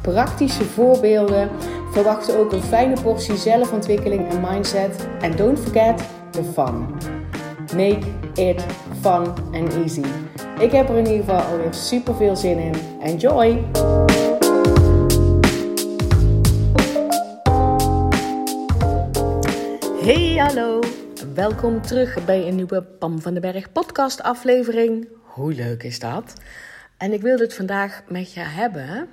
praktische voorbeelden. Verwacht ook een fijne portie zelfontwikkeling en mindset. En don't forget the fun. Make it fun and easy. Ik heb er in ieder geval alweer super veel zin in. Enjoy! Hey, hallo! Welkom terug bij een nieuwe Pam van den Berg podcast aflevering. Hoe leuk is dat? En ik wilde het vandaag met je hebben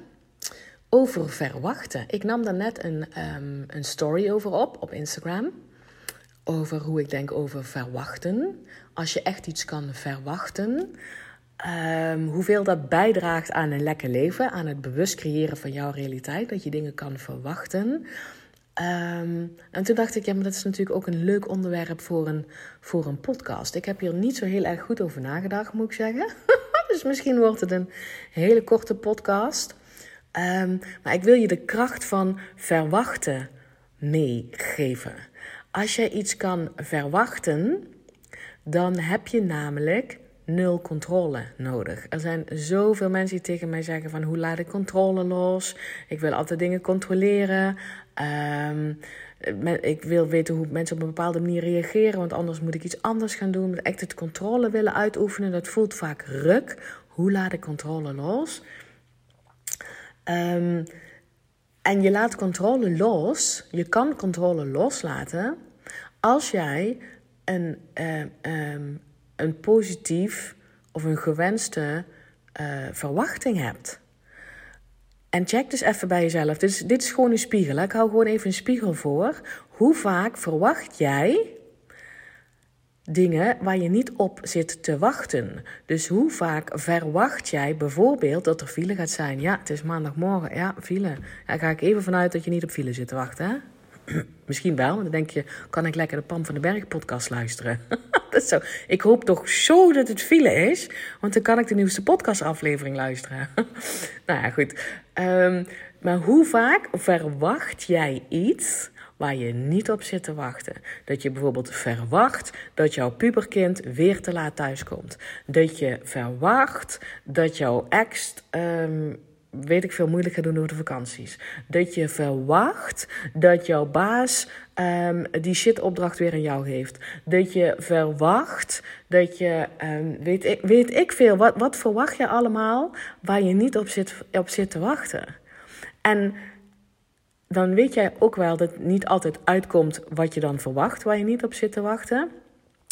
over verwachten. Ik nam daar net een, um, een story over op op Instagram. Over hoe ik denk over verwachten. Als je echt iets kan verwachten. Um, hoeveel dat bijdraagt aan een lekker leven, aan het bewust creëren van jouw realiteit, dat je dingen kan verwachten. Um, en toen dacht ik, ja, maar dat is natuurlijk ook een leuk onderwerp voor een, voor een podcast. Ik heb hier niet zo heel erg goed over nagedacht, moet ik zeggen. dus misschien wordt het een hele korte podcast. Um, maar ik wil je de kracht van verwachten meegeven. Als je iets kan verwachten, dan heb je namelijk nul controle nodig. Er zijn zoveel mensen die tegen mij zeggen van hoe laat ik controle los? Ik wil altijd dingen controleren. Um, ik wil weten hoe mensen op een bepaalde manier reageren, want anders moet ik iets anders gaan doen. Echt het controle willen uitoefenen, dat voelt vaak ruk. Hoe laat ik controle los? Um, en je laat controle los. Je kan controle loslaten als jij een, uh, um, een positief of een gewenste uh, verwachting hebt. En check dus even bij jezelf. Dit is, dit is gewoon een spiegel. Ik hou gewoon even een spiegel voor. Hoe vaak verwacht jij dingen waar je niet op zit te wachten. Dus hoe vaak verwacht jij bijvoorbeeld dat er file gaat zijn? Ja, het is maandagmorgen. Ja, file. Daar ga ik even vanuit dat je niet op file zit te wachten. Hè? Misschien wel, dan denk je, kan ik lekker de Pam van de Berg podcast luisteren? dat is zo. Ik hoop toch zo dat het file is, want dan kan ik de nieuwste podcastaflevering luisteren. nou ja, goed. Um, maar hoe vaak verwacht jij iets waar je niet op zit te wachten. Dat je bijvoorbeeld verwacht dat jouw puberkind weer te laat thuiskomt. Dat je verwacht dat jouw ex, um, weet ik veel, moeilijk gaat doen over de vakanties. Dat je verwacht dat jouw baas um, die shitopdracht weer aan jou geeft. Dat je verwacht dat je, um, weet, ik, weet ik veel, wat, wat verwacht je allemaal waar je niet op zit, op zit te wachten? En dan weet jij ook wel dat het niet altijd uitkomt wat je dan verwacht, waar je niet op zit te wachten.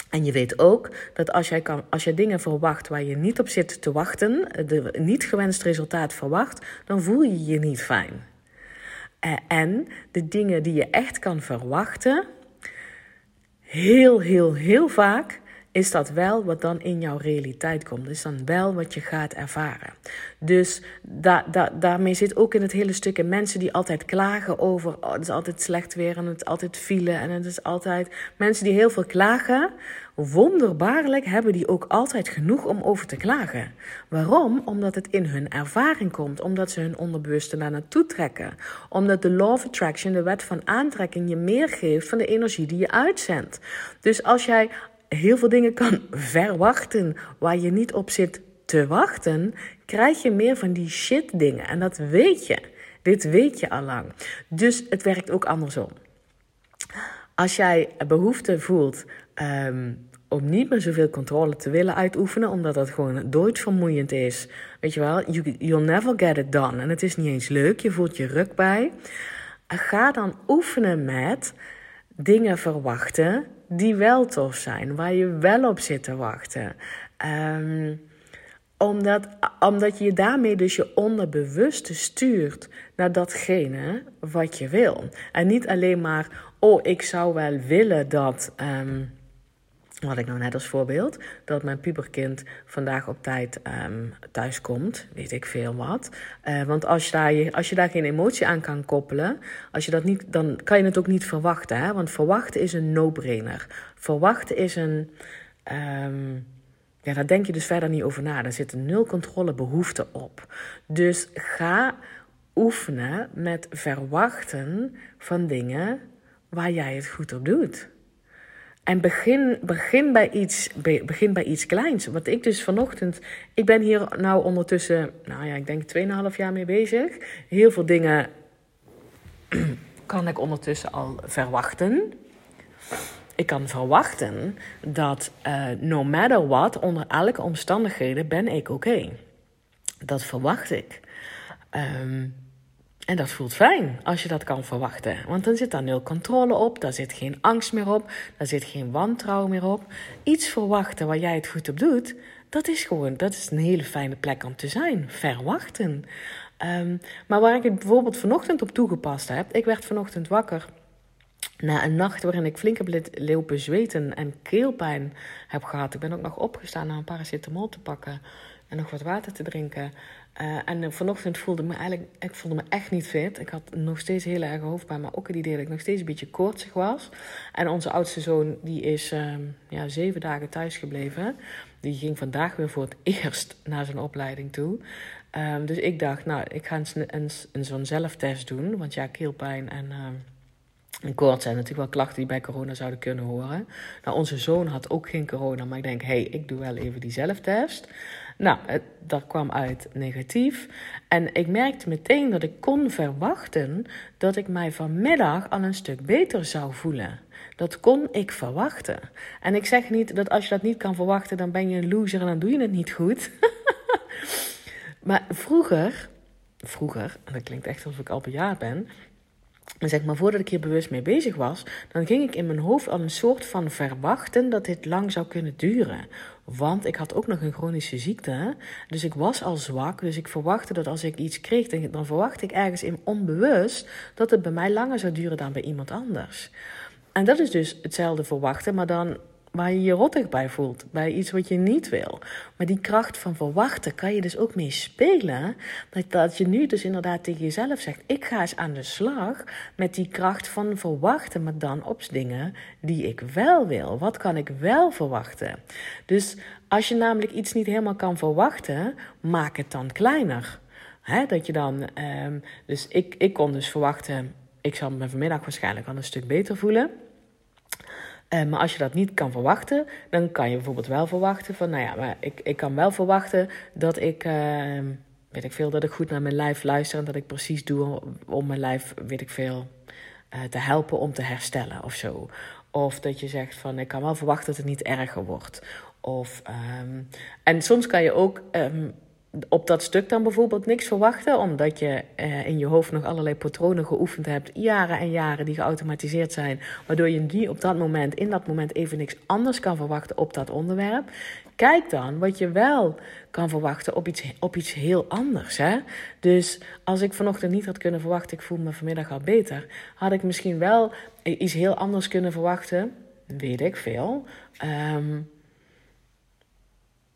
En je weet ook dat als jij, kan, als jij dingen verwacht waar je niet op zit te wachten, de niet gewenst resultaat verwacht, dan voel je je niet fijn. En de dingen die je echt kan verwachten, heel, heel, heel vaak is dat wel wat dan in jouw realiteit komt. Is dan wel wat je gaat ervaren. Dus da, da, daarmee zit ook in het hele stuk in mensen die altijd klagen over... Oh, het is altijd slecht weer en het is altijd file en het is altijd... Mensen die heel veel klagen, wonderbaarlijk hebben die ook altijd genoeg om over te klagen. Waarom? Omdat het in hun ervaring komt. Omdat ze hun onderbewuste naar naartoe trekken. Omdat de law of attraction, de wet van aantrekking, je meer geeft van de energie die je uitzendt. Dus als jij heel veel dingen kan verwachten waar je niet op zit te wachten, krijg je meer van die shit dingen. En dat weet je. Dit weet je al lang. Dus het werkt ook andersom. Als jij behoefte voelt um, om niet meer zoveel controle te willen uitoefenen, omdat dat gewoon doodsvermoeiend is. Weet je wel, you, you'll never get it done. En het is niet eens leuk, je voelt je ruk bij. Ga dan oefenen met dingen verwachten die wel tof zijn, waar je wel op zit te wachten. Um, omdat, omdat je daarmee dus je onderbewuste stuurt naar datgene wat je wil. En niet alleen maar, oh, ik zou wel willen dat. Um, wat ik nou net als voorbeeld, dat mijn puberkind vandaag op tijd um, thuis komt, weet ik veel wat. Uh, want als je, daar, als je daar geen emotie aan kan koppelen, als je dat niet, dan kan je het ook niet verwachten. Hè? Want verwachten is een no-brainer. Verwachten is een. Um, ja, daar denk je dus verder niet over na. Daar zit een nul controle behoefte op. Dus ga oefenen met verwachten van dingen waar jij het goed op doet. En begin, begin, bij iets, begin bij iets kleins. Wat ik dus vanochtend. Ik ben hier nou ondertussen, nou ja, ik denk 2,5 jaar mee bezig. Heel veel dingen kan ik ondertussen al verwachten. Ik kan verwachten dat uh, no matter what, onder elke omstandigheden, ben ik oké. Dat verwacht ik. Um, en dat voelt fijn als je dat kan verwachten. Want dan zit daar nul controle op, daar zit geen angst meer op, daar zit geen wantrouwen meer op. Iets verwachten waar jij het goed op doet, dat is gewoon dat is een hele fijne plek om te zijn. Verwachten. Um, maar waar ik het bijvoorbeeld vanochtend op toegepast heb, ik werd vanochtend wakker. Na een nacht waarin ik flink heb lopen zweten en keelpijn heb gehad. Ik ben ook nog opgestaan naar een paracetamol te pakken en nog wat water te drinken. Uh, en vanochtend voelde me eigenlijk ik voelde me echt niet fit. Ik had nog steeds heel erg hoofdpijn, maar ook het idee dat ik nog steeds een beetje koortsig was. En onze oudste zoon die is uh, ja, zeven dagen thuis gebleven. Die ging vandaag weer voor het eerst naar zijn opleiding toe. Um, dus ik dacht, nou, ik ga een, een, een zo'n zelftest doen. Want ja, keelpijn en... Uh, en koorts zijn natuurlijk wel klachten die bij corona zouden kunnen horen. Nou, onze zoon had ook geen corona, maar ik denk, hé, hey, ik doe wel even die zelftest. Nou, dat kwam uit negatief. En ik merkte meteen dat ik kon verwachten dat ik mij vanmiddag al een stuk beter zou voelen. Dat kon ik verwachten. En ik zeg niet dat als je dat niet kan verwachten, dan ben je een loser en dan doe je het niet goed. maar vroeger, vroeger, en dat klinkt echt alsof ik al bejaard ben, maar zeg maar, voordat ik hier bewust mee bezig was, dan ging ik in mijn hoofd al een soort van verwachten dat dit lang zou kunnen duren. Want ik had ook nog een chronische ziekte. Dus ik was al zwak. Dus ik verwachtte dat als ik iets kreeg, dan verwachtte ik ergens in onbewust dat het bij mij langer zou duren dan bij iemand anders. En dat is dus hetzelfde verwachten, maar dan waar je je rottig bij voelt, bij iets wat je niet wil. Maar die kracht van verwachten kan je dus ook mee spelen. Dat, je nu dus inderdaad tegen jezelf zegt: ik ga eens aan de slag met die kracht van verwachten, maar dan op dingen die ik wel wil. Wat kan ik wel verwachten? Dus als je namelijk iets niet helemaal kan verwachten, maak het dan kleiner. Dat je dan, um, dus ik, ik kon dus verwachten, ik zal me vanmiddag waarschijnlijk al een stuk beter voelen. Uh, maar als je dat niet kan verwachten, dan kan je bijvoorbeeld wel verwachten van, nou ja, maar ik, ik kan wel verwachten dat ik, uh, weet ik veel, dat ik goed naar mijn lijf luister en dat ik precies doe om mijn lijf, weet ik veel, uh, te helpen om te herstellen of zo. Of dat je zegt van, ik kan wel verwachten dat het niet erger wordt. Of, um, en soms kan je ook um, op dat stuk dan bijvoorbeeld niks verwachten, omdat je eh, in je hoofd nog allerlei patronen geoefend hebt, jaren en jaren die geautomatiseerd zijn, waardoor je die op dat moment, in dat moment even niks anders kan verwachten op dat onderwerp. Kijk dan wat je wel kan verwachten op iets, op iets heel anders. Hè? Dus als ik vanochtend niet had kunnen verwachten, ik voel me vanmiddag al beter, had ik misschien wel iets heel anders kunnen verwachten. Weet ik veel. Um,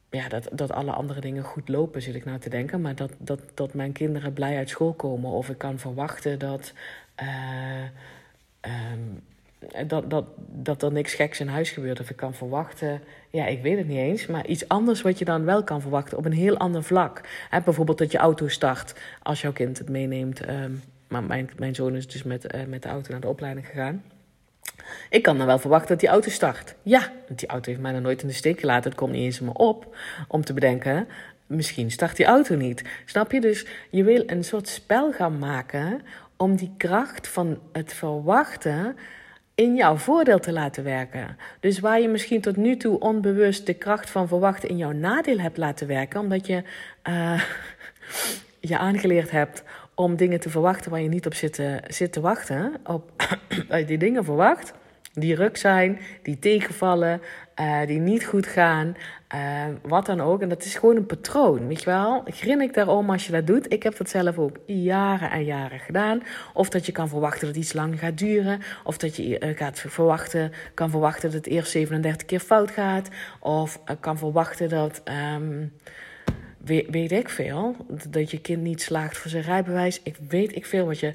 ja, dat, dat alle andere dingen goed lopen, zit ik nou te denken. Maar dat, dat, dat mijn kinderen blij uit school komen. Of ik kan verwachten dat, uh, um, dat, dat, dat er niks geks in huis gebeurt. Of ik kan verwachten, ja, ik weet het niet eens. Maar iets anders wat je dan wel kan verwachten op een heel ander vlak. Bijvoorbeeld dat je auto start als jouw kind het meeneemt. Um, maar mijn, mijn zoon is dus met, uh, met de auto naar de opleiding gegaan. Ik kan dan wel verwachten dat die auto start. Ja, die auto heeft mij nog nooit in de steek gelaten. Het komt niet eens me op om te bedenken. Misschien start die auto niet. Snap je? Dus je wil een soort spel gaan maken om die kracht van het verwachten in jouw voordeel te laten werken. Dus waar je misschien tot nu toe onbewust de kracht van verwachten in jouw nadeel hebt laten werken, omdat je uh, je aangeleerd hebt om dingen te verwachten waar je niet op zit te, zit te wachten, op, je die dingen verwacht die ruk zijn, die tegenvallen, uh, die niet goed gaan, uh, wat dan ook. En dat is gewoon een patroon, weet je wel. Grin ik daarom als je dat doet. Ik heb dat zelf ook jaren en jaren gedaan. Of dat je kan verwachten dat iets lang gaat duren. Of dat je gaat verwachten, kan verwachten dat het eerst 37 keer fout gaat. Of kan verwachten dat... Um, weet, weet ik veel. Dat je kind niet slaagt voor zijn rijbewijs. Ik weet ik veel wat je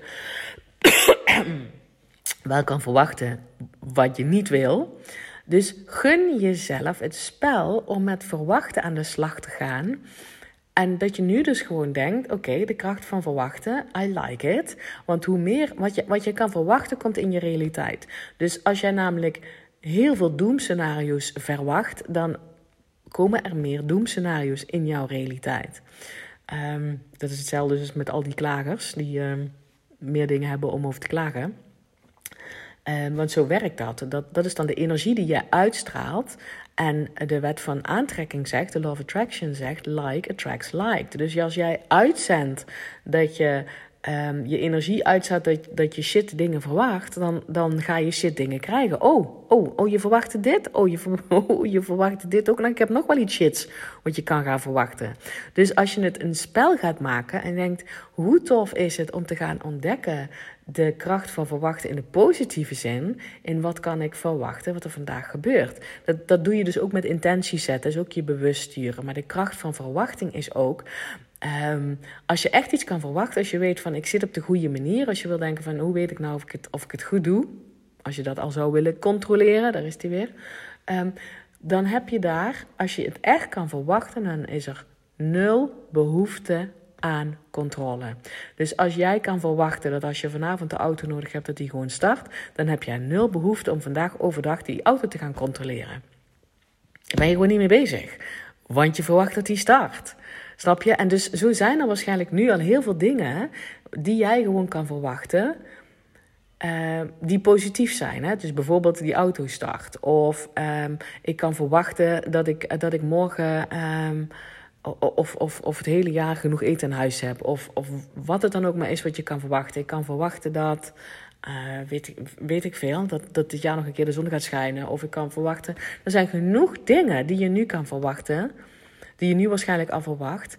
wel kan verwachten. Wat je niet wil. Dus gun jezelf het spel om met verwachten aan de slag te gaan. En dat je nu dus gewoon denkt: oké, de kracht van verwachten, I like it. Want hoe meer wat je, wat je kan verwachten, komt in je realiteit. Dus als jij namelijk heel veel doemscenario's verwacht, dan komen er meer doemscenario's in jouw realiteit. Um, dat is hetzelfde dus met al die klagers die um, meer dingen hebben om over te klagen. Um, want zo werkt dat. dat. Dat is dan de energie die je uitstraalt. En de wet van aantrekking zegt, de law of attraction zegt, like attracts like. Dus als jij uitzendt dat je um, je energie uitzet dat, dat je shit dingen verwacht, dan, dan ga je shit dingen krijgen. Oh, oh, oh, je verwachtte dit? Oh, je, oh, je verwachtte dit ook? Nou, ik heb nog wel iets shits wat je kan gaan verwachten. Dus als je het een spel gaat maken en denkt, hoe tof is het om te gaan ontdekken de kracht van verwachten in de positieve zin. In wat kan ik verwachten wat er vandaag gebeurt. Dat, dat doe je dus ook met intentie zetten, is ook je bewust sturen. Maar de kracht van verwachting is ook Um, als je echt iets kan verwachten, als je weet van ik zit op de goede manier, als je wil denken van hoe weet ik nou of ik het, of ik het goed doe, als je dat al zou willen controleren, daar is die weer, um, dan heb je daar, als je het echt kan verwachten, dan is er nul behoefte aan controle. Dus als jij kan verwachten dat als je vanavond de auto nodig hebt, dat die gewoon start, dan heb jij nul behoefte om vandaag overdag die auto te gaan controleren. Daar ben je gewoon niet mee bezig, want je verwacht dat die start. Snap je? En dus zo zijn er waarschijnlijk nu al heel veel dingen die jij gewoon kan verwachten. Uh, die positief zijn. Hè? Dus bijvoorbeeld die auto start. Of um, ik kan verwachten dat ik, dat ik morgen. Um, of, of, of het hele jaar genoeg eten in huis heb. Of, of wat het dan ook maar is wat je kan verwachten. Ik kan verwachten dat. Uh, weet, ik, weet ik veel, dat, dat dit jaar nog een keer de zon gaat schijnen. Of ik kan verwachten. Er zijn genoeg dingen die je nu kan verwachten die je nu waarschijnlijk al verwacht,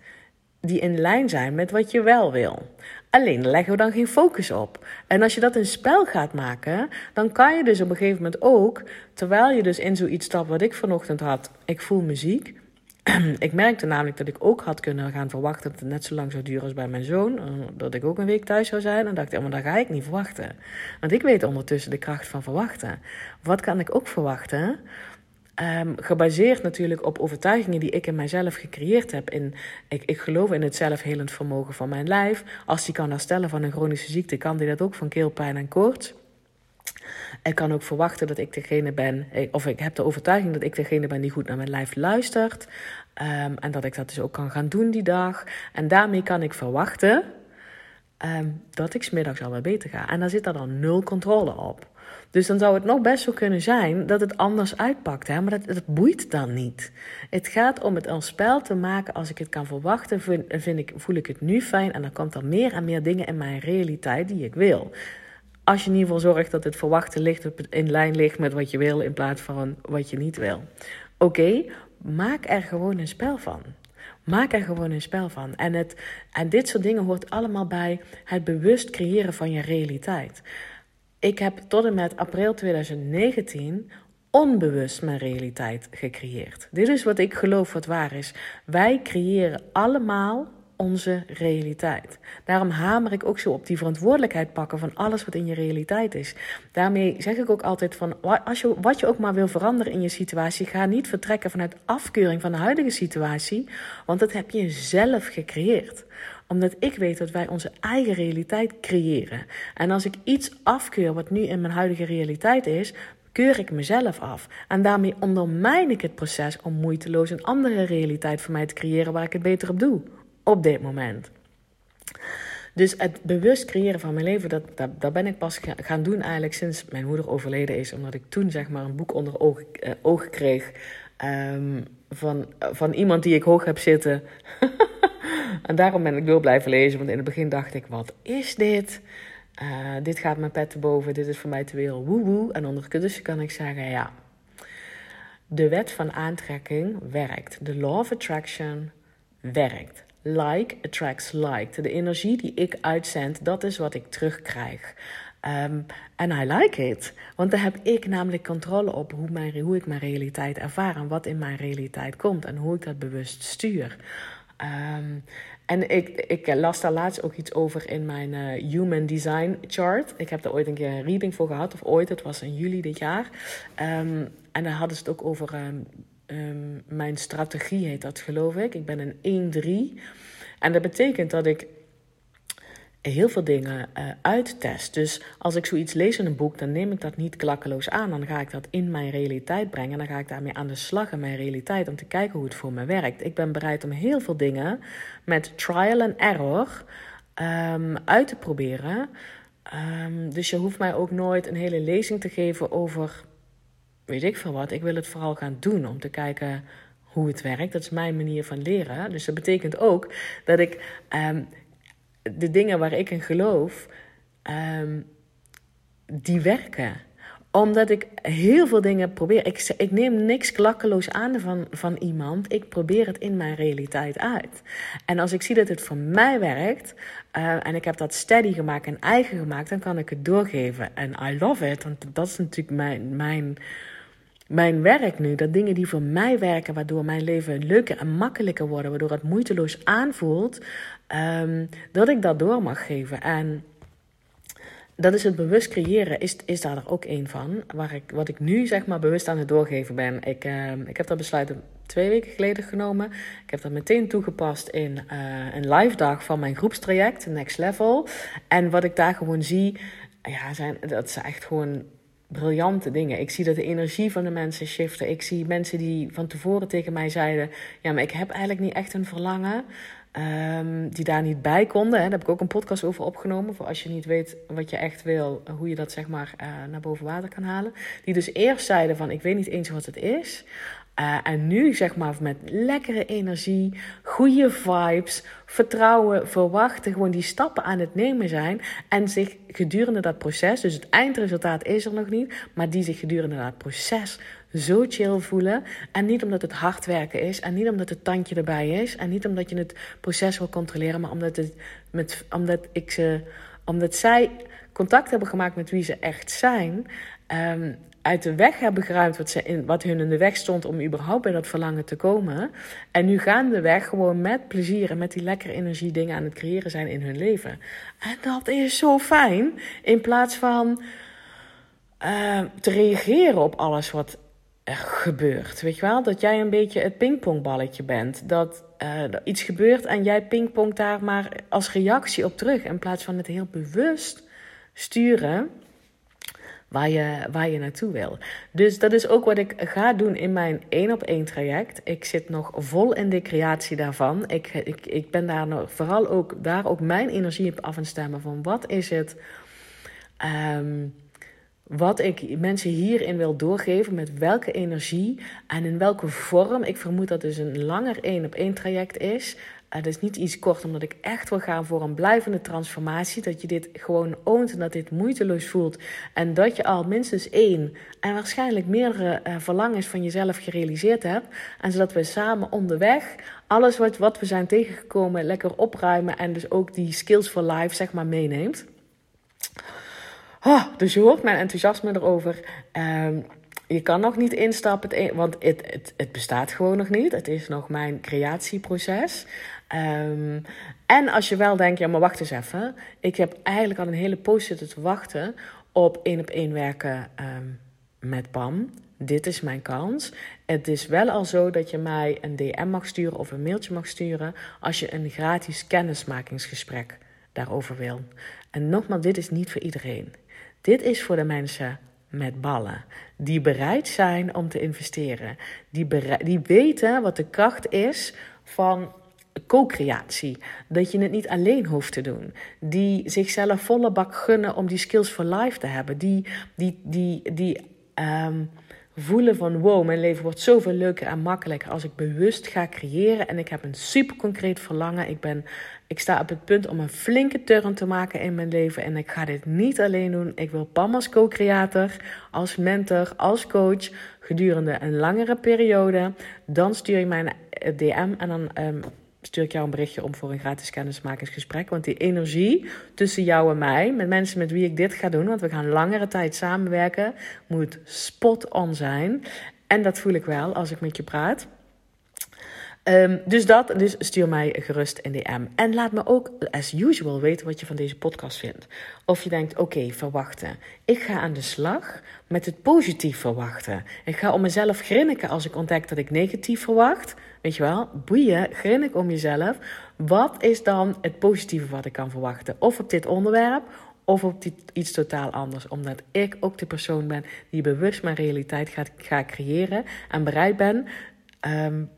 die in lijn zijn met wat je wel wil. Alleen leggen we dan geen focus op. En als je dat een spel gaat maken, dan kan je dus op een gegeven moment ook, terwijl je dus in zoiets stapt wat ik vanochtend had, ik voel muziek. ik merkte namelijk dat ik ook had kunnen gaan verwachten dat het net zo lang zou duren als bij mijn zoon. Eh, dat ik ook een week thuis zou zijn. En dacht ik, maar dat ga ik niet verwachten. Want ik weet ondertussen de kracht van verwachten. Wat kan ik ook verwachten? Um, gebaseerd natuurlijk op overtuigingen die ik in mijzelf gecreëerd heb. Ik, ik geloof in het zelfhelend vermogen van mijn lijf. Als die kan herstellen van een chronische ziekte, kan die dat ook van keelpijn en koorts. Ik kan ook verwachten dat ik degene ben, eh, of ik heb de overtuiging dat ik degene ben die goed naar mijn lijf luistert. Um, en dat ik dat dus ook kan gaan doen die dag. En daarmee kan ik verwachten um, dat ik smiddags al wel beter ga. En daar zit er dan nul controle op. Dus dan zou het nog best zo kunnen zijn dat het anders uitpakt. Hè? Maar dat, dat boeit dan niet. Het gaat om het als spel te maken. Als ik het kan verwachten, vind, ik, voel ik het nu fijn. En dan komt er meer en meer dingen in mijn realiteit die ik wil. Als je in ieder geval zorgt dat het verwachten ligt, in lijn ligt met wat je wil in plaats van wat je niet wil. Oké, maak er gewoon een spel van. Maak er gewoon een spel van. En, het, en dit soort dingen hoort allemaal bij het bewust creëren van je realiteit. Ik heb tot en met april 2019 onbewust mijn realiteit gecreëerd. Dit is wat ik geloof wat waar is. Wij creëren allemaal onze realiteit. Daarom hamer ik ook zo op die verantwoordelijkheid pakken van alles wat in je realiteit is. Daarmee zeg ik ook altijd van als je, wat je ook maar wil veranderen in je situatie, ga niet vertrekken vanuit afkeuring van de huidige situatie, want dat heb je zelf gecreëerd omdat ik weet dat wij onze eigen realiteit creëren. En als ik iets afkeur wat nu in mijn huidige realiteit is, keur ik mezelf af. En daarmee ondermijn ik het proces om moeiteloos een andere realiteit voor mij te creëren waar ik het beter op doe. Op dit moment. Dus het bewust creëren van mijn leven, dat, dat, ben ik pas gaan doen eigenlijk sinds mijn moeder overleden is. Omdat ik toen zeg maar een boek onder ogen, uh, ogen kreeg um, van, van iemand die ik hoog heb zitten. En daarom ben ik door blijven lezen. Want in het begin dacht ik: wat is dit? Uh, dit gaat mijn pet te boven, dit is voor mij te veel woe-woe. En ondertussen kan ik zeggen, ja, de wet van aantrekking werkt. De law of attraction werkt. Like attracts like. De energie die ik uitzend, dat is wat ik terugkrijg. Ehm, en um, I like it. Want daar heb ik namelijk controle op hoe, mijn, hoe ik mijn realiteit ervaar en wat in mijn realiteit komt en hoe ik dat bewust stuur. Um, en ik, ik las daar laatst ook iets over in mijn uh, Human Design Chart. Ik heb daar ooit een keer een reading voor gehad, of ooit, het was in juli dit jaar. Um, en daar hadden ze het ook over um, um, mijn strategie, heet dat geloof ik. Ik ben een 1-3. En dat betekent dat ik heel veel dingen uh, uittest. Dus als ik zoiets lees in een boek, dan neem ik dat niet klakkeloos aan. Dan ga ik dat in mijn realiteit brengen. En dan ga ik daarmee aan de slag in mijn realiteit om te kijken hoe het voor me werkt. Ik ben bereid om heel veel dingen met trial and error um, uit te proberen. Um, dus je hoeft mij ook nooit een hele lezing te geven over weet ik veel wat. Ik wil het vooral gaan doen om te kijken hoe het werkt. Dat is mijn manier van leren. Dus dat betekent ook dat ik um, de dingen waar ik in geloof, um, die werken omdat ik heel veel dingen probeer. Ik, ik neem niks klakkeloos aan van, van iemand. Ik probeer het in mijn realiteit uit. En als ik zie dat het voor mij werkt. Uh, en ik heb dat steady gemaakt en eigen gemaakt. Dan kan ik het doorgeven. En I love it. Want dat is natuurlijk mijn, mijn, mijn werk nu. Dat dingen die voor mij werken. Waardoor mijn leven leuker en makkelijker worden. Waardoor het moeiteloos aanvoelt. Um, dat ik dat door mag geven. En dat is het bewust creëren, is, is daar ook een van. Waar ik, wat ik nu zeg maar bewust aan het doorgeven ben. Ik, uh, ik heb dat besluit twee weken geleden genomen. Ik heb dat meteen toegepast in uh, een live dag van mijn groepstraject, Next Level. En wat ik daar gewoon zie, ja, zijn, dat zijn echt gewoon briljante dingen. Ik zie dat de energie van de mensen shiften. Ik zie mensen die van tevoren tegen mij zeiden: Ja, maar ik heb eigenlijk niet echt een verlangen. Um, die daar niet bij konden. Hè. Daar heb ik ook een podcast over opgenomen. Voor als je niet weet wat je echt wil, hoe je dat zeg maar uh, naar boven water kan halen. Die dus eerst zeiden van ik weet niet eens wat het is. Uh, en nu zeg maar met lekkere energie, goede vibes, vertrouwen, verwachten, gewoon die stappen aan het nemen zijn. En zich gedurende dat proces, dus het eindresultaat is er nog niet, maar die zich gedurende dat proces zo chill voelen. En niet omdat het hard werken is. En niet omdat het tandje erbij is. En niet omdat je het proces wil controleren. Maar omdat, het met, omdat, ik ze, omdat zij contact hebben gemaakt met wie ze echt zijn. Um, uit de weg hebben geruimd wat, ze in, wat hun in de weg stond om überhaupt bij dat verlangen te komen. En nu gaan de weg gewoon met plezier en met die lekkere energie dingen aan het creëren zijn in hun leven. En dat is zo fijn. In plaats van uh, te reageren op alles wat er gebeurt. Weet je wel? Dat jij een beetje het pingpongballetje bent. Dat uh, iets gebeurt en jij pingpongt daar maar als reactie op terug. In plaats van het heel bewust sturen waar je, waar je naartoe wil. Dus dat is ook wat ik ga doen in mijn één op één traject. Ik zit nog vol in de creatie daarvan. Ik, ik, ik ben daar nog, vooral ook, daar ook mijn energie op af en stemmen van wat is het... Um, wat ik mensen hierin wil doorgeven, met welke energie en in welke vorm. Ik vermoed dat dus een langer één op één traject is. Het is niet iets kort, omdat ik echt wil gaan voor een blijvende transformatie. Dat je dit gewoon oont en dat dit moeiteloos voelt. En dat je al minstens één en waarschijnlijk meerdere uh, verlangens van jezelf gerealiseerd hebt. En zodat we samen onderweg alles wat, wat we zijn tegengekomen lekker opruimen. En dus ook die skills for life, zeg maar, meeneemt. Oh, dus je hoort mijn enthousiasme erover. Um, je kan nog niet instappen, e- want het, het, het bestaat gewoon nog niet. Het is nog mijn creatieproces. Um, en als je wel denkt, ja, maar wacht eens even. Ik heb eigenlijk al een hele poos zitten te wachten op één op één werken um, met Pam. Dit is mijn kans. Het is wel al zo dat je mij een DM mag sturen of een mailtje mag sturen als je een gratis kennismakingsgesprek daarover wil. En nogmaals, dit is niet voor iedereen. Dit is voor de mensen met ballen. Die bereid zijn om te investeren. Die, die weten wat de kracht is van co-creatie. Dat je het niet alleen hoeft te doen. Die zichzelf volle bak gunnen om die skills for life te hebben. Die, die, die, die um, voelen van wow, mijn leven wordt zoveel leuker en makkelijker als ik bewust ga creëren. En ik heb een super concreet verlangen. Ik ben Ik sta op het punt om een flinke turn te maken in mijn leven. En ik ga dit niet alleen doen. Ik wil Pam als co-creator, als mentor, als coach gedurende een langere periode. Dan stuur je mij een DM en dan um, stuur ik jou een berichtje om voor een gratis kennismakingsgesprek. Want die energie tussen jou en mij, met mensen met wie ik dit ga doen, want we gaan langere tijd samenwerken, moet spot on zijn. En dat voel ik wel als ik met je praat. Um, dus dat, dus stuur mij gerust in DM. En laat me ook, as usual, weten wat je van deze podcast vindt. Of je denkt, oké, verwachten. Ik ga aan de slag met het positief verwachten. Ik ga om mezelf grinniken als ik ontdek dat ik negatief verwacht. Weet je wel, boeien, grinnik om jezelf. Wat is dan het positieve wat ik kan verwachten? Of op dit onderwerp, of op iets totaal anders. Omdat ik ook de persoon ben die bewust mijn realiteit gaat, ga creëren en bereid ben um,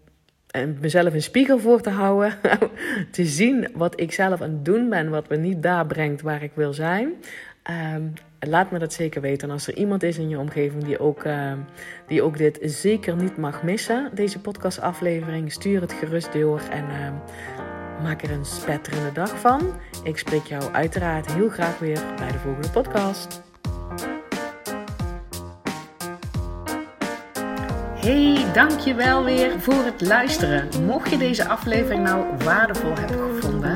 en mezelf een spiegel voor te houden. te zien wat ik zelf aan het doen ben, wat me niet daar brengt waar ik wil zijn. Ehm, laat me dat zeker weten. En als er iemand is in je omgeving die ook, ehm, die ook dit zeker niet mag missen, deze podcastaflevering, stuur het gerust door en ehm, maak er een spetterende dag van. Ik spreek jou uiteraard heel graag weer bij de volgende podcast. Hey, dankjewel weer voor het luisteren. Mocht je deze aflevering nou waardevol hebben gevonden,